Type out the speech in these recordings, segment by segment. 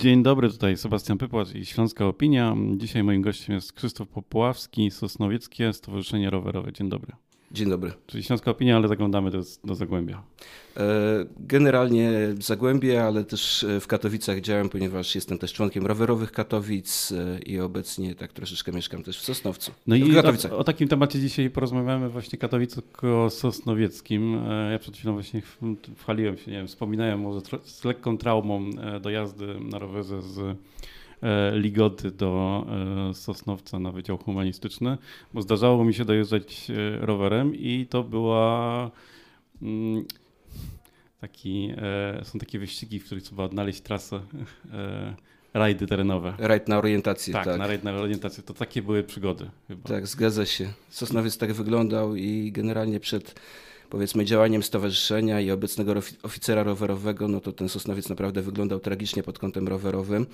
Dzień dobry, tutaj Sebastian Pypłacz i Śląska Opinia. Dzisiaj moim gościem jest Krzysztof Popławski, Sosnowieckie Stowarzyszenie Rowerowe. Dzień dobry. Dzień dobry. Czyli Śląska Opinia, ale zaglądamy do, do Zagłębia. E, generalnie w Zagłębie, ale też e, w Katowicach działam, ponieważ jestem też członkiem rowerowych Katowic e, i obecnie tak troszeczkę mieszkam też w Sosnowcu. No i o, o, takim temacie dzisiaj porozmawiamy właśnie katowicko-sosnowieckim. Ja przed chwilą właśnie wchaliłem się, nie wiem, wspominałem może z lekką traumą do jazdy na rowerze z ligoty do e, Sosnowca na Wydział Humanistyczny, bo zdarzało mi się dojeżdżać e, rowerem i to była mm, taki, są takie wyścigi, w których trzeba odnaleźć trasę rajdy terenowe. Rajd na orientację, tak. Tak, na rajd na orientację. To takie były przygody chyba. Tak, zgadza się. Sosnowiec tak wyglądał i generalnie przed powiedzmy działaniem stowarzyszenia i obecnego oficera rowerowego, no to ten Sosnowiec naprawdę wyglądał tragicznie pod kątem rowerowym.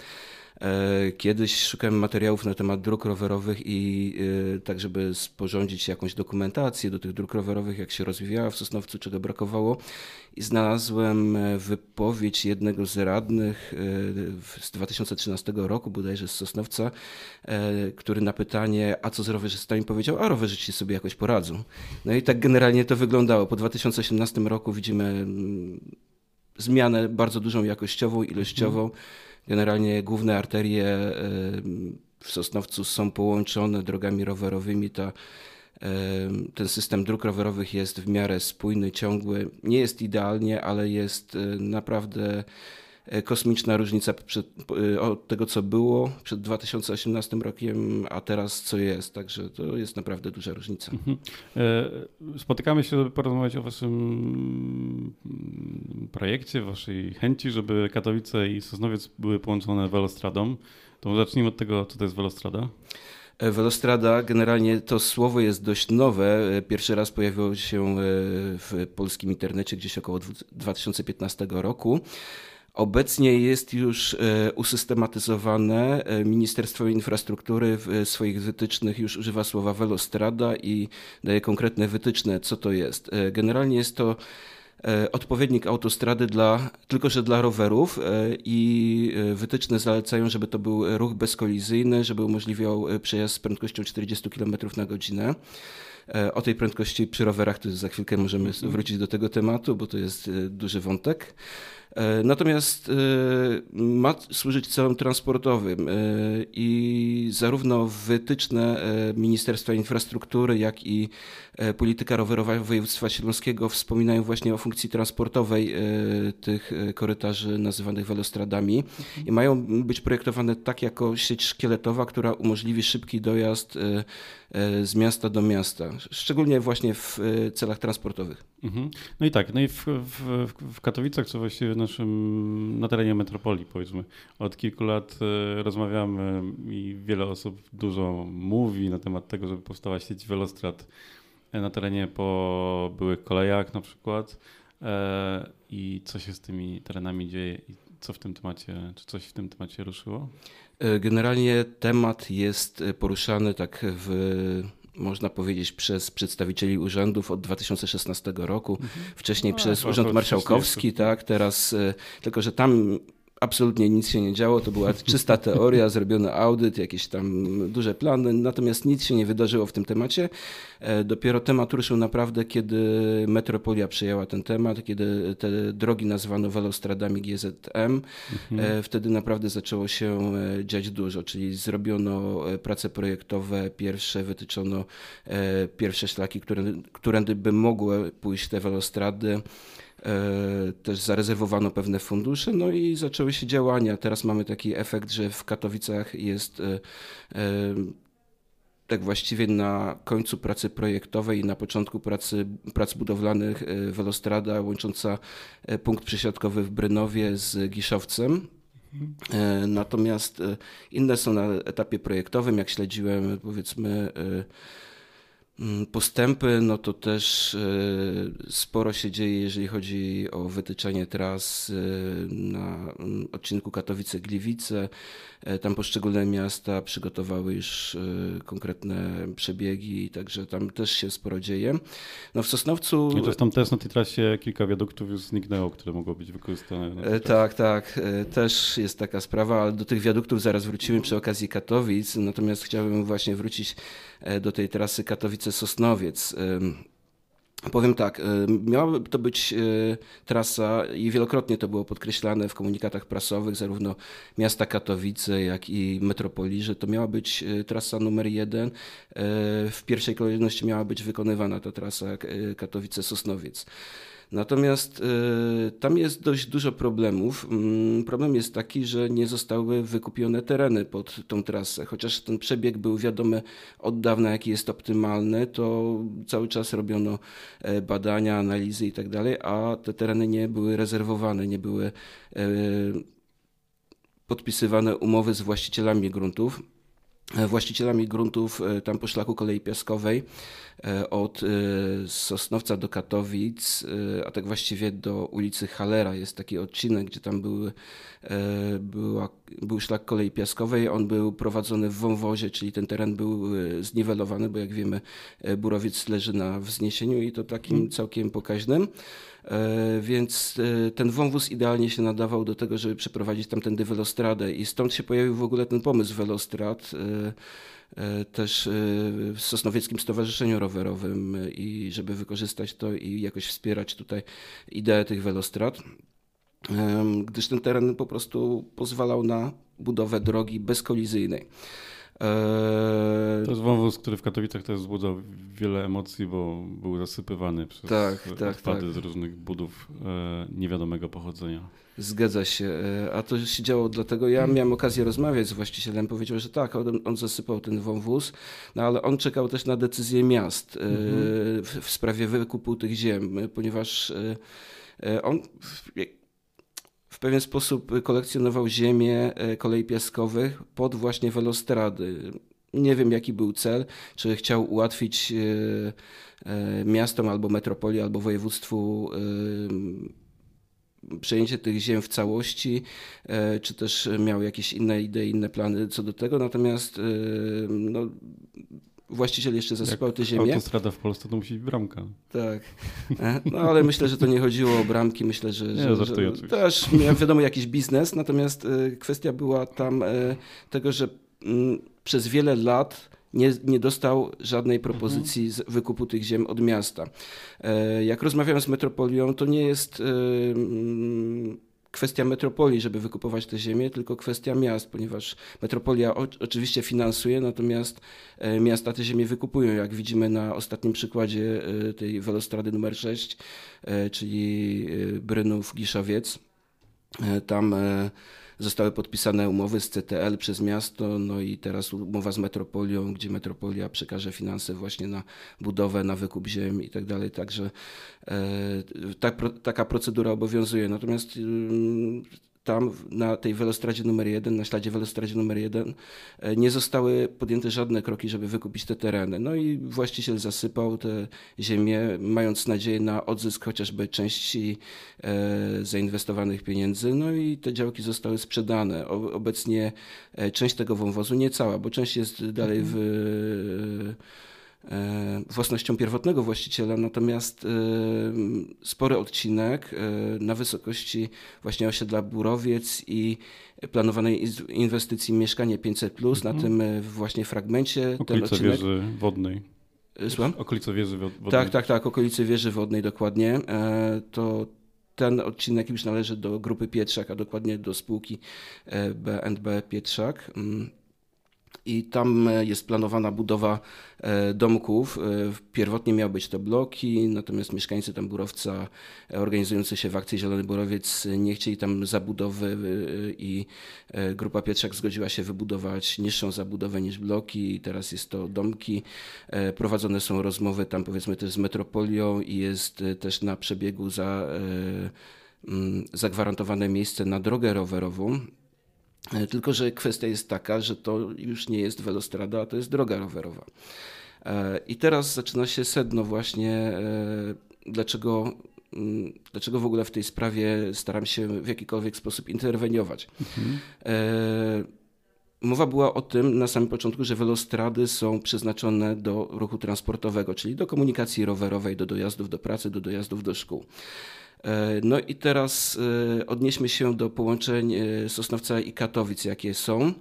E, kiedyś szukałem materiałów na temat dróg rowerowych i e, tak, żeby sporządzić jakąś dokumentację do tych dróg rowerowych, jak się rozwijała w Sosnowcu, czego brakowało. I znalazłem e, wypowiedź jednego z radnych z 2013 roku, bodajże z Sosnowca, który na pytanie, a co z rowerzystami, powiedział, a rowerzyści sobie jakoś poradzą. No i tak generalnie to wyglądało. Po 2018 roku widzimy mm, zmianę bardzo dużą jakościową, ilościową. Mm Generalnie główne arterie w Sosnowcu są połączone drogami rowerowymi. Ta, ten system dróg rowerowych jest w miarę spójny, ciągły. Nie jest idealnie, ale jest e, naprawdę E, kosmiczna różnica przed, e, od tego, co było przed 2018 rokiem, a teraz co jest. Także to jest naprawdę duża różnica. Mhm. E, spotykamy się, żeby porozmawiać o Waszym mm, projekcie, Waszej chęci, żeby Katowice i Sosnowiec były połączone welostradą. To zacznijmy od tego, co to jest welostrada. Velostrada, generalnie to słowo jest dość nowe. Pierwszy raz pojawiło się w polskim internecie gdzieś około 2015 roku. Obecnie jest już e, usystematyzowane. E, Ministerstwo Infrastruktury w swoich wytycznych już używa słowa velostrada i daje konkretne wytyczne, co to jest. E, generalnie jest to odpowiednik autostrady dla, tylko że dla rowerów i wytyczne zalecają, żeby to był ruch bezkolizyjny, żeby umożliwiał przejazd z prędkością 40 km na godzinę. O tej prędkości przy rowerach to za chwilkę możemy wrócić do tego tematu, bo to jest duży wątek. E, natomiast e, ma służyć celom transportowym e, i zarówno wytyczne Ministerstwa Infrastruktury, jak i polityka rowerowa województwa śląskiego wspominają właśnie o funkcji transportowej tych korytarzy nazywanych welostradami i mają być projektowane tak jako sieć szkieletowa, która umożliwi szybki dojazd z miasta do miasta, szczególnie właśnie w celach transportowych. Mhm. No i tak, no i w, w, w Katowicach, co właściwie naszym, na terenie metropolii powiedzmy, od kilku lat e, rozmawiamy i wiele osób dużo mówi na temat tego, żeby powstała sieć wielostrad e, na terenie po byłych kolejach na przykład e, i co się z tymi terenami dzieje i co w tym temacie, czy coś w tym temacie ruszyło? Generalnie temat jest poruszany tak w można powiedzieć, przez przedstawicieli urzędów od 2016 roku, mhm. wcześniej no, przez Urząd Marszałkowski, tak, teraz, e, tylko że tam absolutnie nic się nie działo, to była czysta teoria, zrobiony audyt, jakieś tam duże plany, natomiast nic się nie wydarzyło w tym temacie. E, dopiero temat ruszył naprawdę, kiedy Metropolia przejęła ten temat, kiedy te drogi nazwano welostradami GZM. Mhm. E, wtedy naprawdę zaczęło się e, dziać dużo, czyli zrobiono prace projektowe pierwsze, wytyczono pierwsze szlaki, które, którędy by mogły pójść te welostrady. E, też zarezerwowano pewne fundusze, no i zaczęły się działania. Teraz mamy taki efekt, że w Katowicach jest e, e, tak właściwie na końcu pracy projektowej i na początku pracy, prac budowlanych welostrada łącząca punkt przesiadkowy w Brynowie z Giszowcem. Natomiast inne są na etapie projektowym, jak śledziłem powiedzmy postępy, no to też e, sporo się dzieje, jeżeli chodzi o wytyczanie tras e, na mm, odcinku Katowice-Gliwice. E, tam poszczególne miasta przygotowały już konkretne przebiegi, także tam też się sporo dzieje. No w Sosnowcu... I też tam też na tej trasie kilka wiaduktów już zniknęło, które mogło być wykorzystane. Tak, tak. Też jest taka sprawa, ale do tych wiaduktów zaraz wrócimy przy okazji Katowic. Natomiast chciałbym właśnie wrócić do tej trasy Katowice-Sosnowiec. Powiem tak, miałaby to być e, trasa i wielokrotnie to było podkreślane w komunikatach prasowych zarówno miasta Katowice, jak i metropolii, że to miała być e, trasa numer jeden. E, w pierwszej kolejności miała być wykonywana ta trasa Katowice-Sosnowiec. Natomiast y, tam jest dość dużo problemów. Mm, problem jest taki, że nie zostały wykupione tereny pod tą trasę. Chociaż ten przebieg był wiadomy od dawna, jaki jest optymalny, to cały czas robiono e, badania, analizy i tak a te tereny nie były rezerwowane, nie były e, podpisywane umowy z właścicielami gruntów. E, właścicielami gruntów tam po szlaku kolei piaskowej od e, Sosnowca do Katowic, e, a tak właściwie do ulicy Halera. Jest taki odcinek, gdzie tam były, była, był szlak kolei piaskowej. On był prowadzony w wąwozie, czyli ten teren był zniwelowany, bo jak wiemy Burowiec leży na wzniesieniu i to takim mm. całkiem pokaźnym. Więc ten wąwóz idealnie się nadawał do tego, żeby przeprowadzić tamtędy welostradę i stąd się pojawił w ogóle ten pomysł welostrad. E, też e, w Sosnowieckim Stowarzyszeniu Rowerowym i żeby wykorzystać to i jakoś wspierać tutaj ideę tych welostrad gdyż ten teren po prostu pozwalał na budowę drogi bezkolizyjnej. E, to jest wąwóz, który w Katowicach też wzbudzał wiele emocji, bo był zasypywany przez tak, tak, odpady tak. z różnych budów niewiadomego pochodzenia. Zgadza się. E, a to się działo dlatego, ja miałem okazję rozmawiać z właścicielem, powiedział, że tak, on, on zasypał ten wąwóz, no ale on czekał też na decyzję miast mhm. w, w, sprawie wykupu tych ziem, ponieważ on w, pewien sposób kolekcjonował ziemię kolei piaskowych pod właśnie welostrady. Nie wiem, jaki był cel, czy chciał ułatwić miastom albo metropolii, albo województwu przejęcie tych ziem w całości, e, czy też miał jakieś inne idee, inne plany co do tego, natomiast e, no, właściciel jeszcze zasypał te ziemię. Autostrada w Polsce to musi być bramka. Tak, e, no ale myślę, że to nie chodziło o bramki, myślę, że, nie, że, że też miałem wiadomo jakiś biznes, natomiast kwestia była tam tego, że mm, przez wiele lat nie, nie dostał żadnej propozycji mhm. wykupu tych ziem od miasta. E, jak rozmawiałem z metropolią, to nie jest e, mm, kwestia metropolii, żeby wykupować te ziemię, tylko kwestia miast, ponieważ metropolia oczywiście finansuje, natomiast e, miasta te ziemię wykupują, jak widzimy na ostatnim przykładzie tej welostrady numer 6, czyli Brynów-Giszowiec. Tam Zostały podpisane umowy z CTL przez miasto, no i teraz umowa z Metropolią, gdzie Metropolia przekaże finanse właśnie na budowę, na wykup ziem i tak dalej. Także e, tak, taka procedura obowiązuje. Natomiast tam na tej welostradzie numer jeden, na śladzie welostradzie numer jeden, e, nie zostały podjęte żadne kroki, żeby wykupić te tereny. No i właściciel zasypał te ziemię, mając nadzieję na odzysk chociażby części e, zainwestowanych pieniędzy. No i te działki zostały sprzedane. Obecnie e, część tego wąwozu, nie cała, bo część jest dalej w E, własnością pierwotnego właściciela, natomiast e, spory odcinek e, na wysokości właśnie osiedla Burowiec i planowanej inwestycji Mieszkanie 500+, plus, mhm. na tym właśnie fragmencie. Okolice ten odcinek, wieży wodnej. Słucham? Okolice wieży wodnej. Tak, tak, tak, okolice wieży wodnej dokładnie. To ten odcinek już należy do grupy Pietrzak, a dokładnie do spółki BNB Pietrzak. I tam e, jest planowana budowa e, domków. E, pierwotnie miały być to bloki, natomiast mieszkańcy tam Burowca organizujący się w akcji Zielony Burowiec nie chcieli tam zabudowy i grupa Pietrzak zgodziła się wybudować niższą zabudowę niż bloki i teraz jest to domki. Prowadzone są rozmowy tam powiedzmy też z metropolią i jest też na przebiegu za, zagwarantowane miejsce na drogę rowerową tylko, że kwestia jest taka, że to już nie jest welostrada, a to jest droga rowerowa. I teraz zaczyna się sedno właśnie, dlaczego mm, dlaczego w ogóle w tej sprawie staram się w jakikolwiek sposób interweniować. Mhm. Mowa była o tym na samym początku, że welostrady są przeznaczone do ruchu transportowego, czyli do komunikacji rowerowej, do dojazdów do pracy, do dojazdów do szkół. E, no i teraz e, odnieśmy się do połączeń e, Sosnowca i Katowic, jakie są.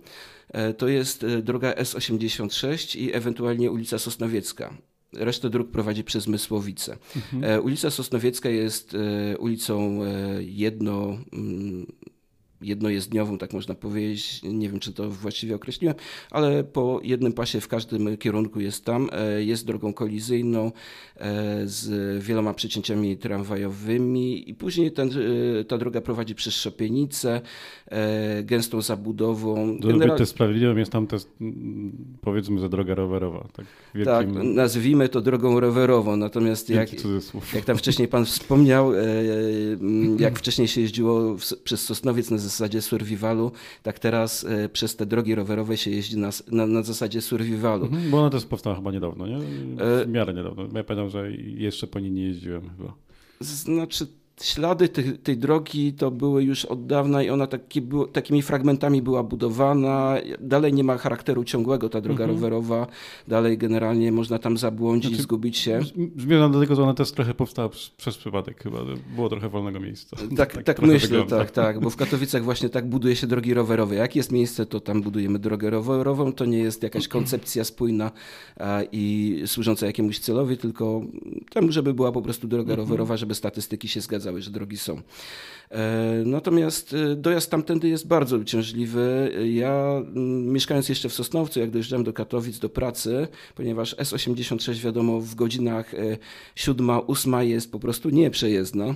To jest droga S86 i ewentualnie ulica Sosnowiecka. Resztę dróg prowadzi przez Mysłowice. Mhm. Ulica Sosnowiecka jest ulicą jedno jednojezdniową, tak można powiedzieć. Nie wiem, czy to właściwie określiłem, ale po jednym pasie w każdym kierunku jest tam. E, jest drogą kolizyjną e, z wieloma przecięciami tramwajowymi i później ten, e, ta droga prowadzi przez Szopienicę, gęstą zabudową. General... To sprawiedliwym jest tam też, powiedzmy, za droga rowerowa. Tak, wielkim... tak, nazwijmy to drogą rowerową, natomiast jak, jak tam wcześniej pan wspomniał, jak wcześniej się jeździło przez Sosnowiec na zasadzie survivalu, tak teraz e, przez te drogi rowerowe się jeździ na, na, na zasadzie survivalu. Mhm, bo ona też powstała chyba niedawno, nie? W miarę niedawno. Ja pamiętam, że jeszcze po niej nie jeździłem chyba. Znaczy ślady tej, tej drogi to były już od dawna i ona taki, był, takimi fragmentami była budowana. Dalej nie ma charakteru ciągłego ta droga mhm. rowerowa. Dalej generalnie można tam zabłądzić, znaczy, zgubić się. Zmierzam do tego, że ona też trochę powstała przez, przypadek chyba. Było trochę wolnego miejsca. Tak, tak, tak myślę, wygląda. tak, tak. Bo w Katowicach właśnie tak buduje się drogi rowerowe. Jak jest miejsce, to tam budujemy drogę rowerową. To nie jest jakaś koncepcja spójna i służąca jakiemuś celowi, tylko tam, żeby była po prostu droga mhm. rowerowa, żeby statystyki się zgadzały że drogi są. E, natomiast e, dojazd tamtędy jest bardzo uciążliwy. Ja mm, mieszkając jeszcze w Sosnowcu, jak dojeżdżałem do Katowic do pracy, ponieważ S86 wiadomo w godzinach 7-8 e, jest po prostu nieprzejezdna.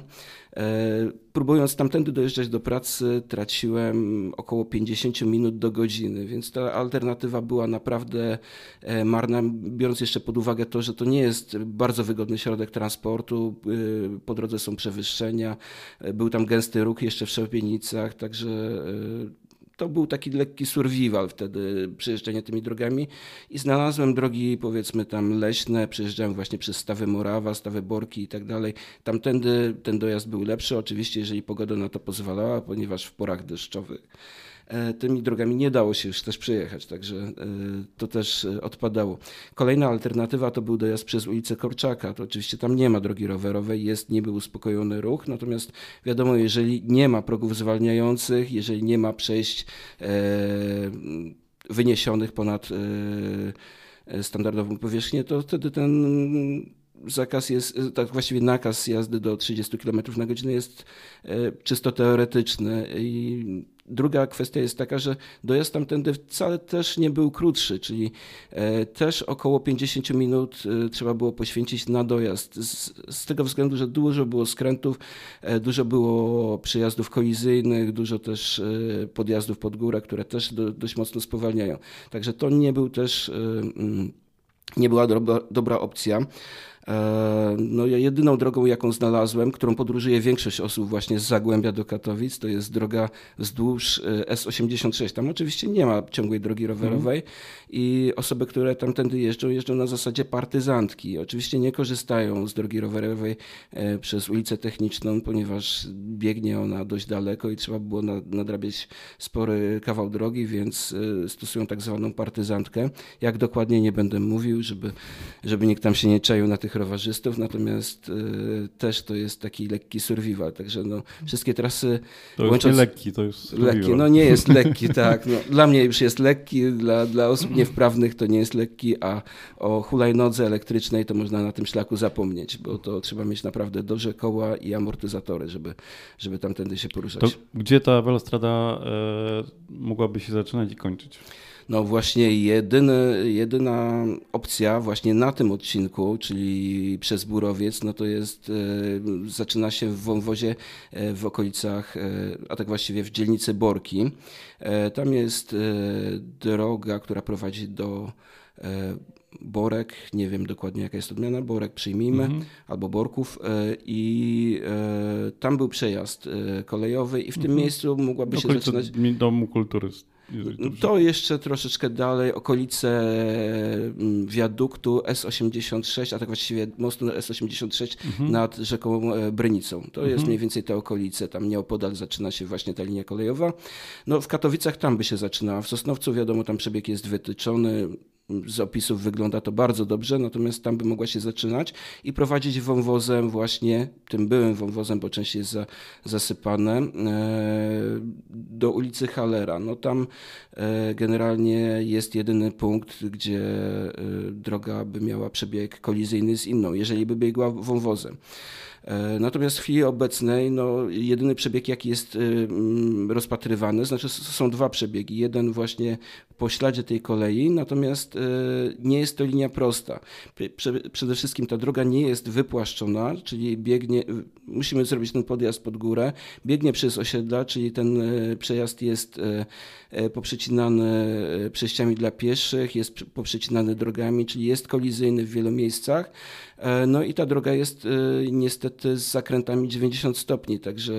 Próbując tamtędy dojeżdżać do pracy, traciłem około 50 minut do godziny, więc ta alternatywa była naprawdę marna, biorąc jeszcze pod uwagę to, że to nie jest bardzo wygodny środek transportu. Po drodze są przewyższenia, był tam gęsty ruch jeszcze w Szopienicach, także e, to był taki lekki survival wtedy, przejeżdżanie tymi drogami i znalazłem drogi powiedzmy tam leśne, przejeżdżałem właśnie przez Stawy Morawa, Stawy Borki i tak dalej. Tamtędy ten dojazd był lepszy, oczywiście jeżeli pogoda na to pozwalała, ponieważ w porach deszczowych tymi drogami nie dało się już też przejechać, także e, to też e, odpadało. Kolejna alternatywa to był dojazd przez ulicę Korczaka. To oczywiście tam nie ma drogi rowerowej, jest niby uspokojony ruch, natomiast wiadomo, jeżeli nie ma progów zwalniających, jeżeli nie ma przejść wyniesionych ponad standardową powierzchnię, to wtedy ten zakaz jest, tak właściwie nakaz jazdy do 30 km na godzinę jest czysto teoretyczny i Druga kwestia jest taka, że dojazd tamtędy wcale też nie był krótszy, czyli e, też około 50 minut e, trzeba było poświęcić na dojazd. Z, z tego względu, że dużo było skrętów, e, dużo było przejazdów kolizyjnych, dużo też podjazdów pod górę, które też do, dość mocno spowalniają. Także to nie był też mm, nie była dobra, dobra opcja. E, no ja jedyną drogą, jaką znalazłem, którą podróżuje większość osób właśnie z Zagłębia do Katowic, to jest droga wzdłuż e, S86. Tam oczywiście nie ma ciągłej drogi rowerowej mm. i osoby, które tamtędy jeżdżą, jeżdżą na zasadzie partyzantki. Oczywiście nie korzystają z drogi rowerowej e, przez ulicę Techniczną, ponieważ biegnie ona dość daleko i trzeba było nadrabiać spory kawał drogi, więc stosują tak zwaną partyzantkę. Jak dokładnie nie będę mówił, żeby, żeby nikt tam się nie czaił na tych rowerzystów, natomiast y, też to jest taki lekki survival, także no, wszystkie trasy... To już łącząc... nie lekki, to już survival. Lekki, no nie jest lekki, tak. No, dla mnie już jest lekki, dla, dla osób niewprawnych to nie jest lekki, a o hulajnodze elektrycznej to można na tym szlaku zapomnieć, bo to trzeba mieć naprawdę duże koła i amortyzatory, żeby, żeby tamtędy się poruszać. To gdzie ta velostrada e, mogłaby się zaczynać i kończyć? No właśnie jedyny, jedyna opcja właśnie na tym odcinku, czyli przez Burowiec, no to jest, e, zaczyna się w wąwozie e, w okolicach, e, a tak właściwie w dzielnicy Borki. Tam jest droga, która prowadzi do Borek, nie wiem dokładnie jaka jest odmiana, Borek przyjmijmy, mhm. albo Borków i tam był przejazd kolejowy i w tym mhm. miejscu mogłaby się zaczynać... Domu Kultury To jeszcze troszeczkę dalej, okolice mm, wiaduktu S86, a tak właściwie mostu S86 mhm. nad rzeką e, Brynicą. To jest mhm. mniej więcej te okolice, tam nieopodal zaczyna się właśnie ta linia kolejowa. No w Katowicach tam by się zaczynała, w Sosnowcu wiadomo, tam przebieg jest wytyczony, z opisów wygląda to bardzo dobrze, natomiast tam by mogła się zaczynać i prowadzić wąwozem właśnie, tym byłym wąwozem, bo część jest za, zasypane, e, do ulicy Halera. No tam e, generalnie jest jedyny punkt, gdzie e, droga by miała przebieg kolizyjny z inną, jeżeli by biegła wąwozem. E, natomiast w chwili obecnej no, jedyny przebieg, jaki jest y, mm, rozpatrywany, znaczy są dwa przebiegi. Jeden właśnie po śladzie tej kolei, natomiast y, nie jest to linia prosta. Przede wszystkim ta droga nie jest wypłaszczona, czyli biegnie, musimy zrobić ten podjazd pod górę, biegnie przez osiedla, czyli ten y, przejazd jest poprzecinany przejściami dla pieszych, jest poprzecinany drogami, czyli jest kolizyjny w wielu miejscach. E, no i ta droga jest niestety niestety z zakrętami 90 stopni, także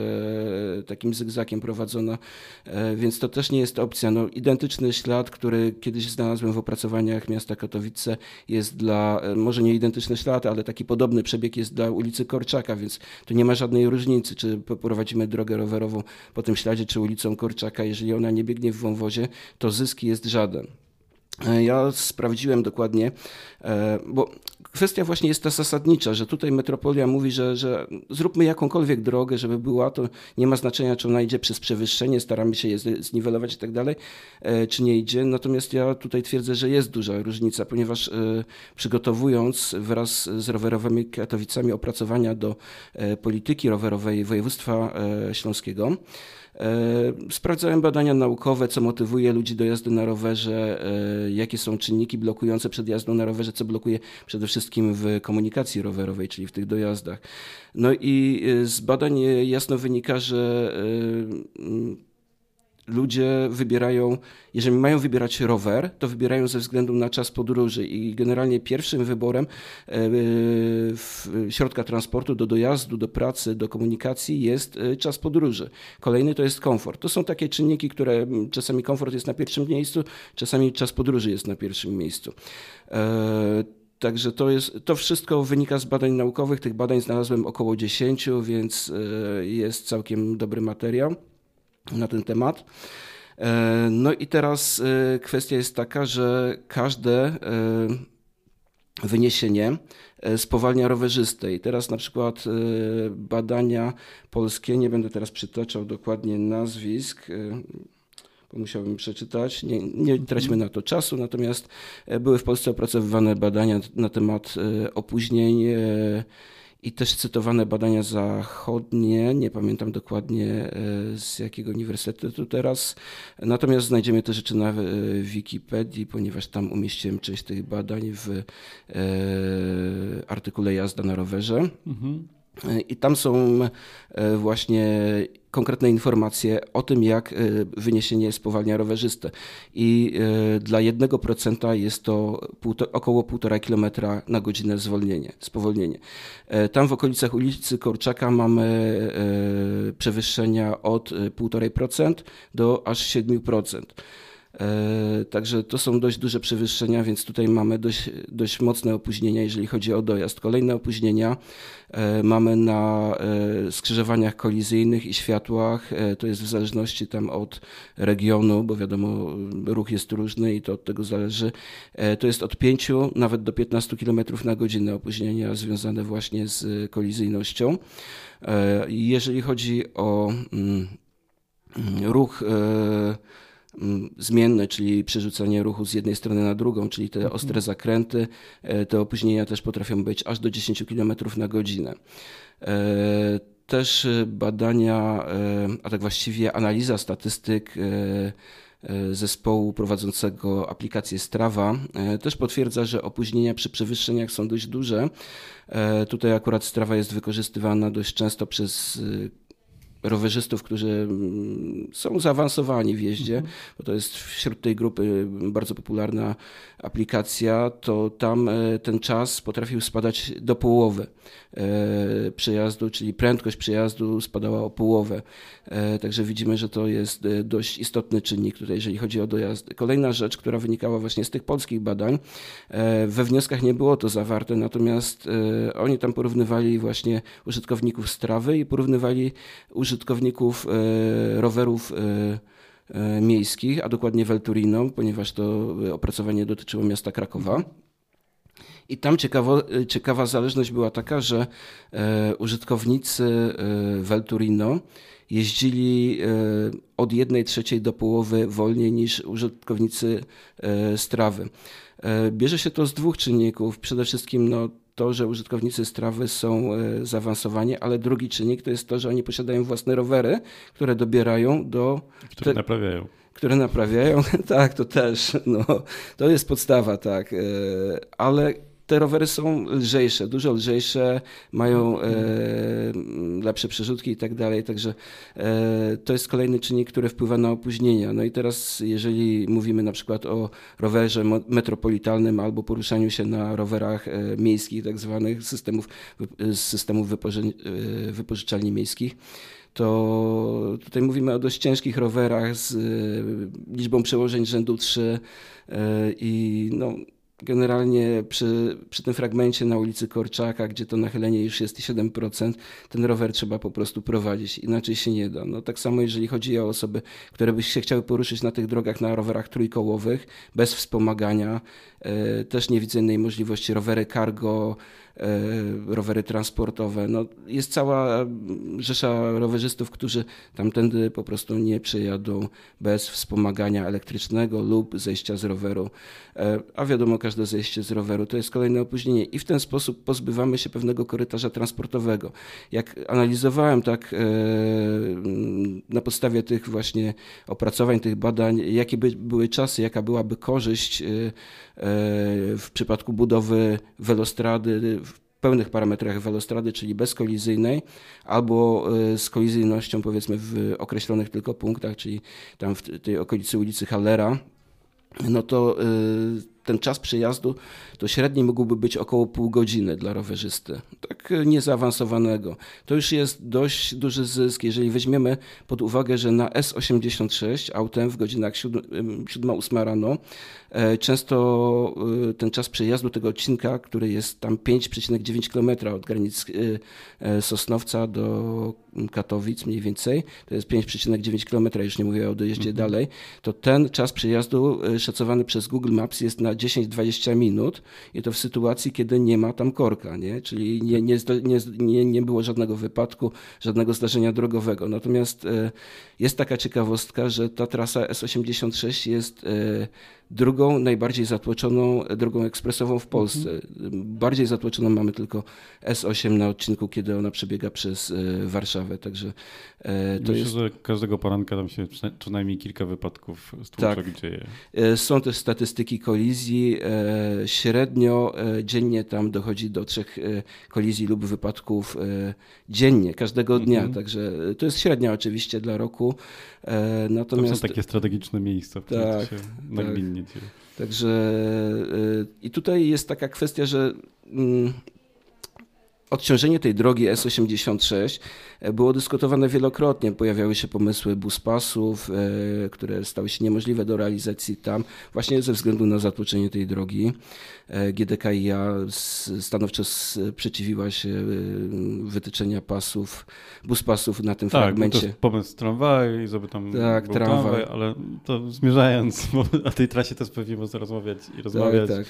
takim zygzakiem prowadzona, e, więc to też nie jest opcja. No, identyczny ślad, który kiedyś znalazłem w opracowaniach miasta Katowice jest dla, e, może nie identyczny ślad, ale taki podobny przebieg jest dla ulicy Korczaka, więc tu nie ma żadnej różnicy, czy prowadzimy drogę rowerową po tym śladzie, czy ulicą Korczaka. Jeżeli ona nie biegnie w wąwozie, to zyski jest żaden. E, ja sprawdziłem dokładnie, bo kwestia właśnie jest ta zasadnicza, że tutaj metropolia mówi, że, że zróbmy jakąkolwiek drogę, żeby była, to nie ma znaczenia, czy ona idzie przez przewyższenie, staramy się je zniwelować i tak dalej, e, czy nie idzie. Natomiast ja tutaj twierdzę, że jest duża różnica, ponieważ e, przygotowując wraz z rowerowymi Katowicami opracowania do e, polityki rowerowej województwa śląskiego, sprawdzałem badania naukowe, co motywuje ludzi do jazdy na rowerze, e, jakie są czynniki blokujące przed jazdą na rowerze, co blokuje przede wszystkim w komunikacji rowerowej, czyli w tych dojazdach. No i e, z badań jasno wynika, że ludzie wybierają, jeżeli mają wybierać rower, to wybierają ze względu na czas podróży i generalnie pierwszym wyborem e, środka transportu do dojazdu, do pracy, do komunikacji jest e, czas podróży. Kolejny to jest komfort. To są takie czynniki, które czasami komfort jest na pierwszym miejscu, czasami czas podróży jest na pierwszym miejscu. E, także to, jest, to wszystko wynika z badań naukowych. Tych badań znalazłem około 10, więc jest całkiem dobry materiał na ten temat. E, no i teraz e, kwestia jest taka, że każde e, wyniesienie spowalnia rowerzystę. I teraz na przykład badania polskie, nie będę teraz przytaczał dokładnie nazwisk, bo musiałbym przeczytać, nie, nie traćmy na to czasu, natomiast były w Polsce opracowywane badania na temat opóźnień i też cytowane badania zachodnie, nie pamiętam dokładnie e, z jakiego uniwersytetu teraz, natomiast znajdziemy te rzeczy na e, Wikipedii, ponieważ tam umieściłem część tych badań w e, artykule Jazda na rowerze. Mhm. I tam są właśnie konkretne informacje o tym, jak e, wyniesienie spowalnia rowerzystę. I e, dla 1% jest to około 1,5 km na godzinę zwolnienie, spowolnienie. E, tam w okolicach ulicy Korczaka mamy przewyższenia od 1,5% do aż 7%. E, także to są dość duże przewyższenia, więc tutaj mamy dość, dość mocne opóźnienia, jeżeli chodzi o dojazd. Kolejne opóźnienia e, mamy na e, skrzyżowaniach kolizyjnych i światłach. To jest w zależności tam od regionu, bo wiadomo, ruch jest różny i to od tego zależy. To jest od 5 nawet do 15 km na godzinę opóźnienia związane właśnie z kolizyjnością. Jeżeli chodzi o mm, ruch Mm, zmienne, czyli przerzucanie ruchu z jednej strony na drugą, czyli te mhm. ostre zakręty, e, te opóźnienia też potrafią być aż do 10 km na godzinę. E, też badania, e, a tak właściwie analiza statystyk zespołu prowadzącego aplikację Strava też potwierdza, że opóźnienia przy przewyższeniach są dość duże. Tutaj akurat Strava jest wykorzystywana dość często przez rowerzystów, którzy mm, są zaawansowani w jeździe, mhm. bo to jest wśród tej grupy bardzo popularna aplikacja, to tam e, ten czas potrafił spadać do połowy e, przejazdu, czyli prędkość przejazdu spadała o połowę. E, także widzimy, że to jest dość istotny czynnik tutaj, jeżeli chodzi o dojazd. Kolejna rzecz, która wynikała właśnie z tych polskich badań, we wnioskach nie było to zawarte, natomiast oni tam porównywali właśnie użytkowników strawy i porównywali użytkowników rowerów E, miejskich, a dokładnie Velturino, ponieważ to opracowanie dotyczyło miasta Krakowa. I tam ciekawo, ciekawa zależność była taka, że e, użytkownicy e, Velturino jeździli od jednej trzeciej do połowy wolniej niż użytkownicy Strawy. Bierze się to z dwóch czynników. Przede wszystkim no, to, że użytkownicy strawy są e, zaawansowani, ale drugi czynnik to jest to, że oni posiadają własne rowery, które dobierają do. Które te, naprawiają. Które naprawiają, tak, to też. No, to jest podstawa, tak. E, ale te rowery są lżejsze, dużo lżejsze, mają e, lepsze przerzutki i tak dalej, także e, to jest kolejny czynnik, który wpływa na opóźnienia. No i teraz, jeżeli mówimy na przykład o rowerze metropolitalnym albo poruszaniu się na rowerach e, miejskich, tak zwanych systemów, systemów wypoży, e, wypożyczalni miejskich, to tutaj mówimy o dość ciężkich rowerach z e, liczbą przełożeń rzędu 3 e, i no, generalnie przy, przy tym fragmencie na ulicy Korczaka, gdzie to nachylenie już jest 7%, ten rower trzeba po prostu prowadzić, inaczej się nie da. No, tak samo jeżeli chodzi o osoby, które by się chciały poruszyć na tych drogach na rowerach trójkołowych, bez wspomagania, e, też nie widzę innej możliwości. Rowery cargo, rowery transportowe. No, jest cała rzesza rowerzystów, którzy tamtędy po prostu nie przejadą bez wspomagania elektrycznego lub zejścia z roweru. E, a wiadomo, każde zejście z roweru to jest kolejne opóźnienie i w ten sposób pozbywamy się pewnego korytarza transportowego. Jak analizowałem tak e, na podstawie tych właśnie opracowań, tych badań, jakie by były czasy, jaka byłaby korzyść w przypadku budowy welostrady w pełnych parametrach welostrady, czyli bezkolizyjnej, albo e, z kolizyjnością powiedzmy w określonych tylko punktach, czyli tam w tej okolicy ulicy Hallera, no to e, ten czas przejazdu to średni mógłby być około pół godziny dla rowerzysty, tak niezaawansowanego. To już jest dość duży zysk, jeżeli weźmiemy pod uwagę, że na S86 autem w godzinach 7-8 rano e, często e, ten czas przejazdu tego odcinka, który jest tam 5,9 km od granic e, Sosnowca do Katowic mniej więcej, to jest 5,9 km, już nie mówię o dojeździe mhm. dalej, to ten czas przejazdu szacowany przez Google Maps jest na 10-20 minut i to w sytuacji, kiedy nie ma tam korka, nie? czyli nie, nie, nie, nie było żadnego wypadku, żadnego zdarzenia drogowego. Natomiast e, jest taka ciekawostka, że ta trasa S86 jest e, drugą najbardziej zatłoczoną drogą ekspresową w Polsce. Mhm. Bardziej zatłoczoną mamy tylko S8 na odcinku, kiedy ona przebiega przez e, Warszawę. Także e, to Myślę, jest... że każdego poranka tam się co najmniej kilka wypadków z tak. dzieje. E, są też statystyki kolizji. Średnio dziennie tam dochodzi do trzech kolizji lub wypadków dziennie, każdego dnia. Mhm. Także to jest średnia oczywiście dla roku. Natomiast... To są takie strategiczne miejsca, w których tak, się tak. Także y, i tutaj jest taka kwestia, że mm, odciążenie tej drogi S86 e, było dyskutowane wielokrotnie. Pojawiały się pomysły buspasów, e, które stały się niemożliwe do realizacji tam, właśnie ze względu na zatłoczenie tej drogi. E, GDKiA stanowczo sprzeciwiła się wytyczenia pasów, buspasów na tym tak, fragmencie. Jest pomysł tramwaju, żeby tam tak, był tramwaj. tramwaj, ale to zmierzając, bo o tej trasie też pewnie można rozmawiać i rozmawiać. Tak, tak.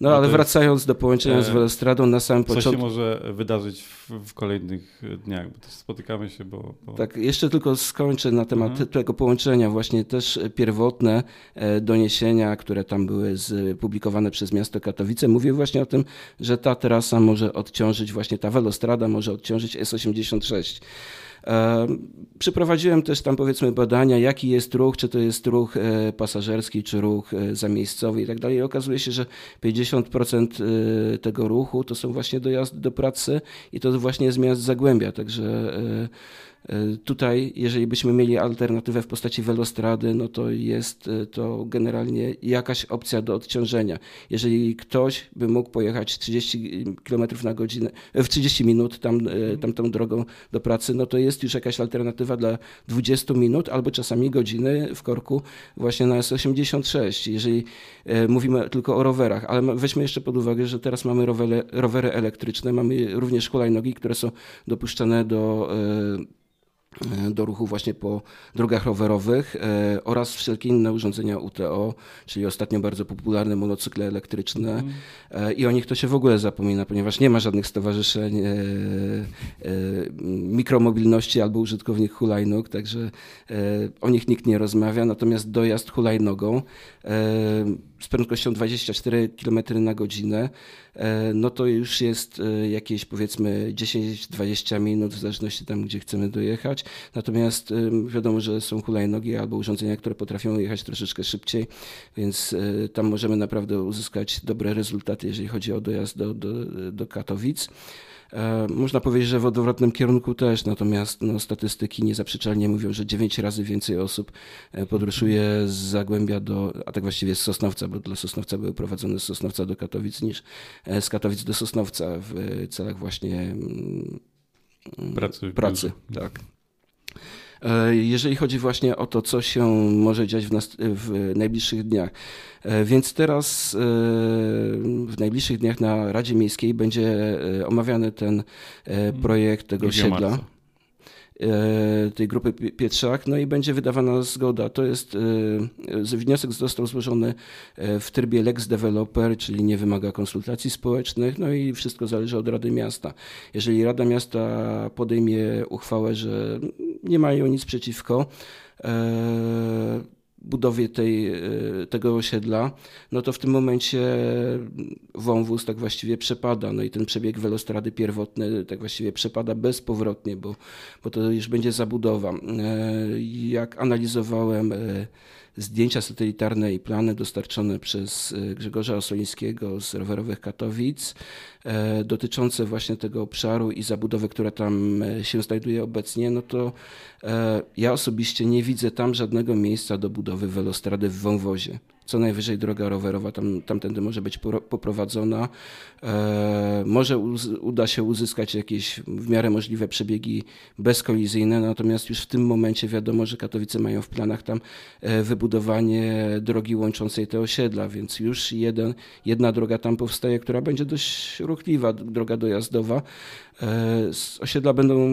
No, no ale wracając do połączenia z Welostradą na samym początku. Co się może wydarzyć w, w kolejnych dniach, bo też spotykamy się, bo, bo... Tak, jeszcze tylko skończę na temat mhm. tego połączenia. Właśnie też pierwotne e, doniesienia, które tam były publikowane przez miasto Katowice, mówiły właśnie o tym, że ta trasa może odciążyć, właśnie ta Welostrada może odciążyć S86. Przeprowadziłem też tam powiedzmy badania, jaki jest ruch, czy to jest ruch e, pasażerski, czy ruch e, zamiejscowy i tak dalej. Okazuje się, że 50% e, tego ruchu to są właśnie dojazdy do pracy i to właśnie jest miast Zagłębia, także tutaj, jeżeli byśmy mieli alternatywę w postaci welostrady, no to jest e, to generalnie jakaś opcja do odciążenia. Jeżeli ktoś by mógł pojechać 30 km na godzinę, e, w 30 minut tam, tam tą drogą do pracy, no to jest już jakaś alternatywa dla 20 minut albo czasami godziny w korku właśnie na S86. Jeżeli mówimy tylko o rowerach, ale weźmy jeszcze pod uwagę, że teraz mamy rowery, rowery elektryczne, mamy również hulajnogi, które są dopuszczane do E, do ruchu właśnie po drogach rowerowych e, oraz wszelkie inne urządzenia UTO, czyli ostatnio bardzo popularne monocykle elektryczne mm. i o nich to się w ogóle zapomina, ponieważ nie ma żadnych stowarzyszeń mikromobilności albo użytkownik hulajnóg, także o nich nikt nie rozmawia, natomiast dojazd hulajnogą z prędkością 24 km na godzinę, no to już jest jakieś powiedzmy 10-20 minut, w zależności tam, gdzie chcemy dojechać. Natomiast wiadomo, że są hulajnogi albo urządzenia, które potrafią jechać troszeczkę szybciej, więc e, tam możemy naprawdę uzyskać dobre rezultaty, jeżeli chodzi o dojazd do, do, do Katowic. E, można powiedzieć, że w odwrotnym kierunku też, natomiast no, statystyki niezaprzeczalnie mówią, że 9 razy więcej osób e, podróżuje z Zagłębia do, a tak właściwie z Sosnowca, bo dla Sosnowca były prowadzone z Sosnowca do Katowic niż z Katowic do Sosnowca w celach właśnie mm, pracy. pracy tak. E, jeżeli chodzi właśnie o to, co się może dziać w, w najbliższych dniach. E, więc teraz e, w najbliższych dniach na Radzie Miejskiej będzie omawiany ten projekt tego osiedla. Marca. E, tej grupy Pietrzak, no i będzie wydawana zgoda. To jest, e, wniosek został złożony e, w trybie Lex Developer, czyli nie wymaga konsultacji społecznych, no i wszystko zależy od Rady Miasta. Jeżeli Rada Miasta podejmie uchwałę, że nie mają nic przeciwko, budowie tej, e, tego osiedla, no to w tym momencie wąwóz tak właściwie przepada. No i ten przebieg welostrady pierwotny tak właściwie przepada bezpowrotnie, bo, bo to już będzie zabudowa. E, jak analizowałem e, zdjęcia satelitarne i plany dostarczone przez Grzegorza Osolińskiego z rowerowych Katowic, E, dotyczące właśnie tego obszaru i zabudowy, która tam e, się znajduje obecnie, no to e, ja osobiście nie widzę tam żadnego miejsca do budowy welostrady w wąwozie. Co najwyżej droga rowerowa tam, tamtędy może być poprowadzona. może uda się uzyskać jakieś w miarę możliwe przebiegi bezkolizyjne, natomiast już w tym momencie wiadomo, że Katowice mają w planach tam wybudowanie drogi łączącej te osiedla, więc już jeden, jedna droga tam powstaje, która będzie dość ruchliwa droga dojazdowa. E, osiedla będą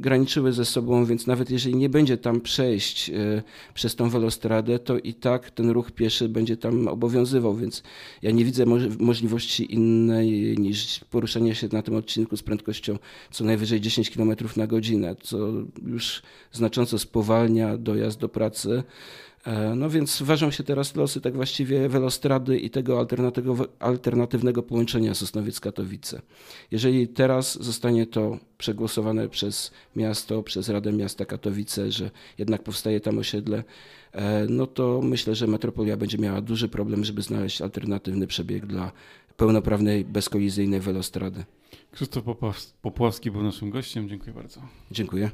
graniczyły ze sobą, więc nawet jeżeli nie będzie tam przejść e, przez tą welostradę, to i tak ten ruch pieszy będzie tam obowiązywał, więc ja nie widzę możliwości innej niż poruszanie się na tym odcinku z prędkością co najwyżej 10 km na godzinę, co już znacząco spowalnia dojazd do pracy. E, no więc ważą się teraz losy tak właściwie welostrady i tego alternatywnego połączenia Sosnowiec-Katowice. Jeżeli teraz zostanie to przegłosowane przez miasto, przez Radę Miasta Katowice, że jednak powstaje tam osiedle, e, no to myślę, że metropolia będzie miała duży problem, żeby znaleźć alternatywny przebieg dla pełnoprawnej, bezkolizyjnej welostrady. Krzysztof Popławski był naszym gościem. Dziękuję bardzo. Dziękuję.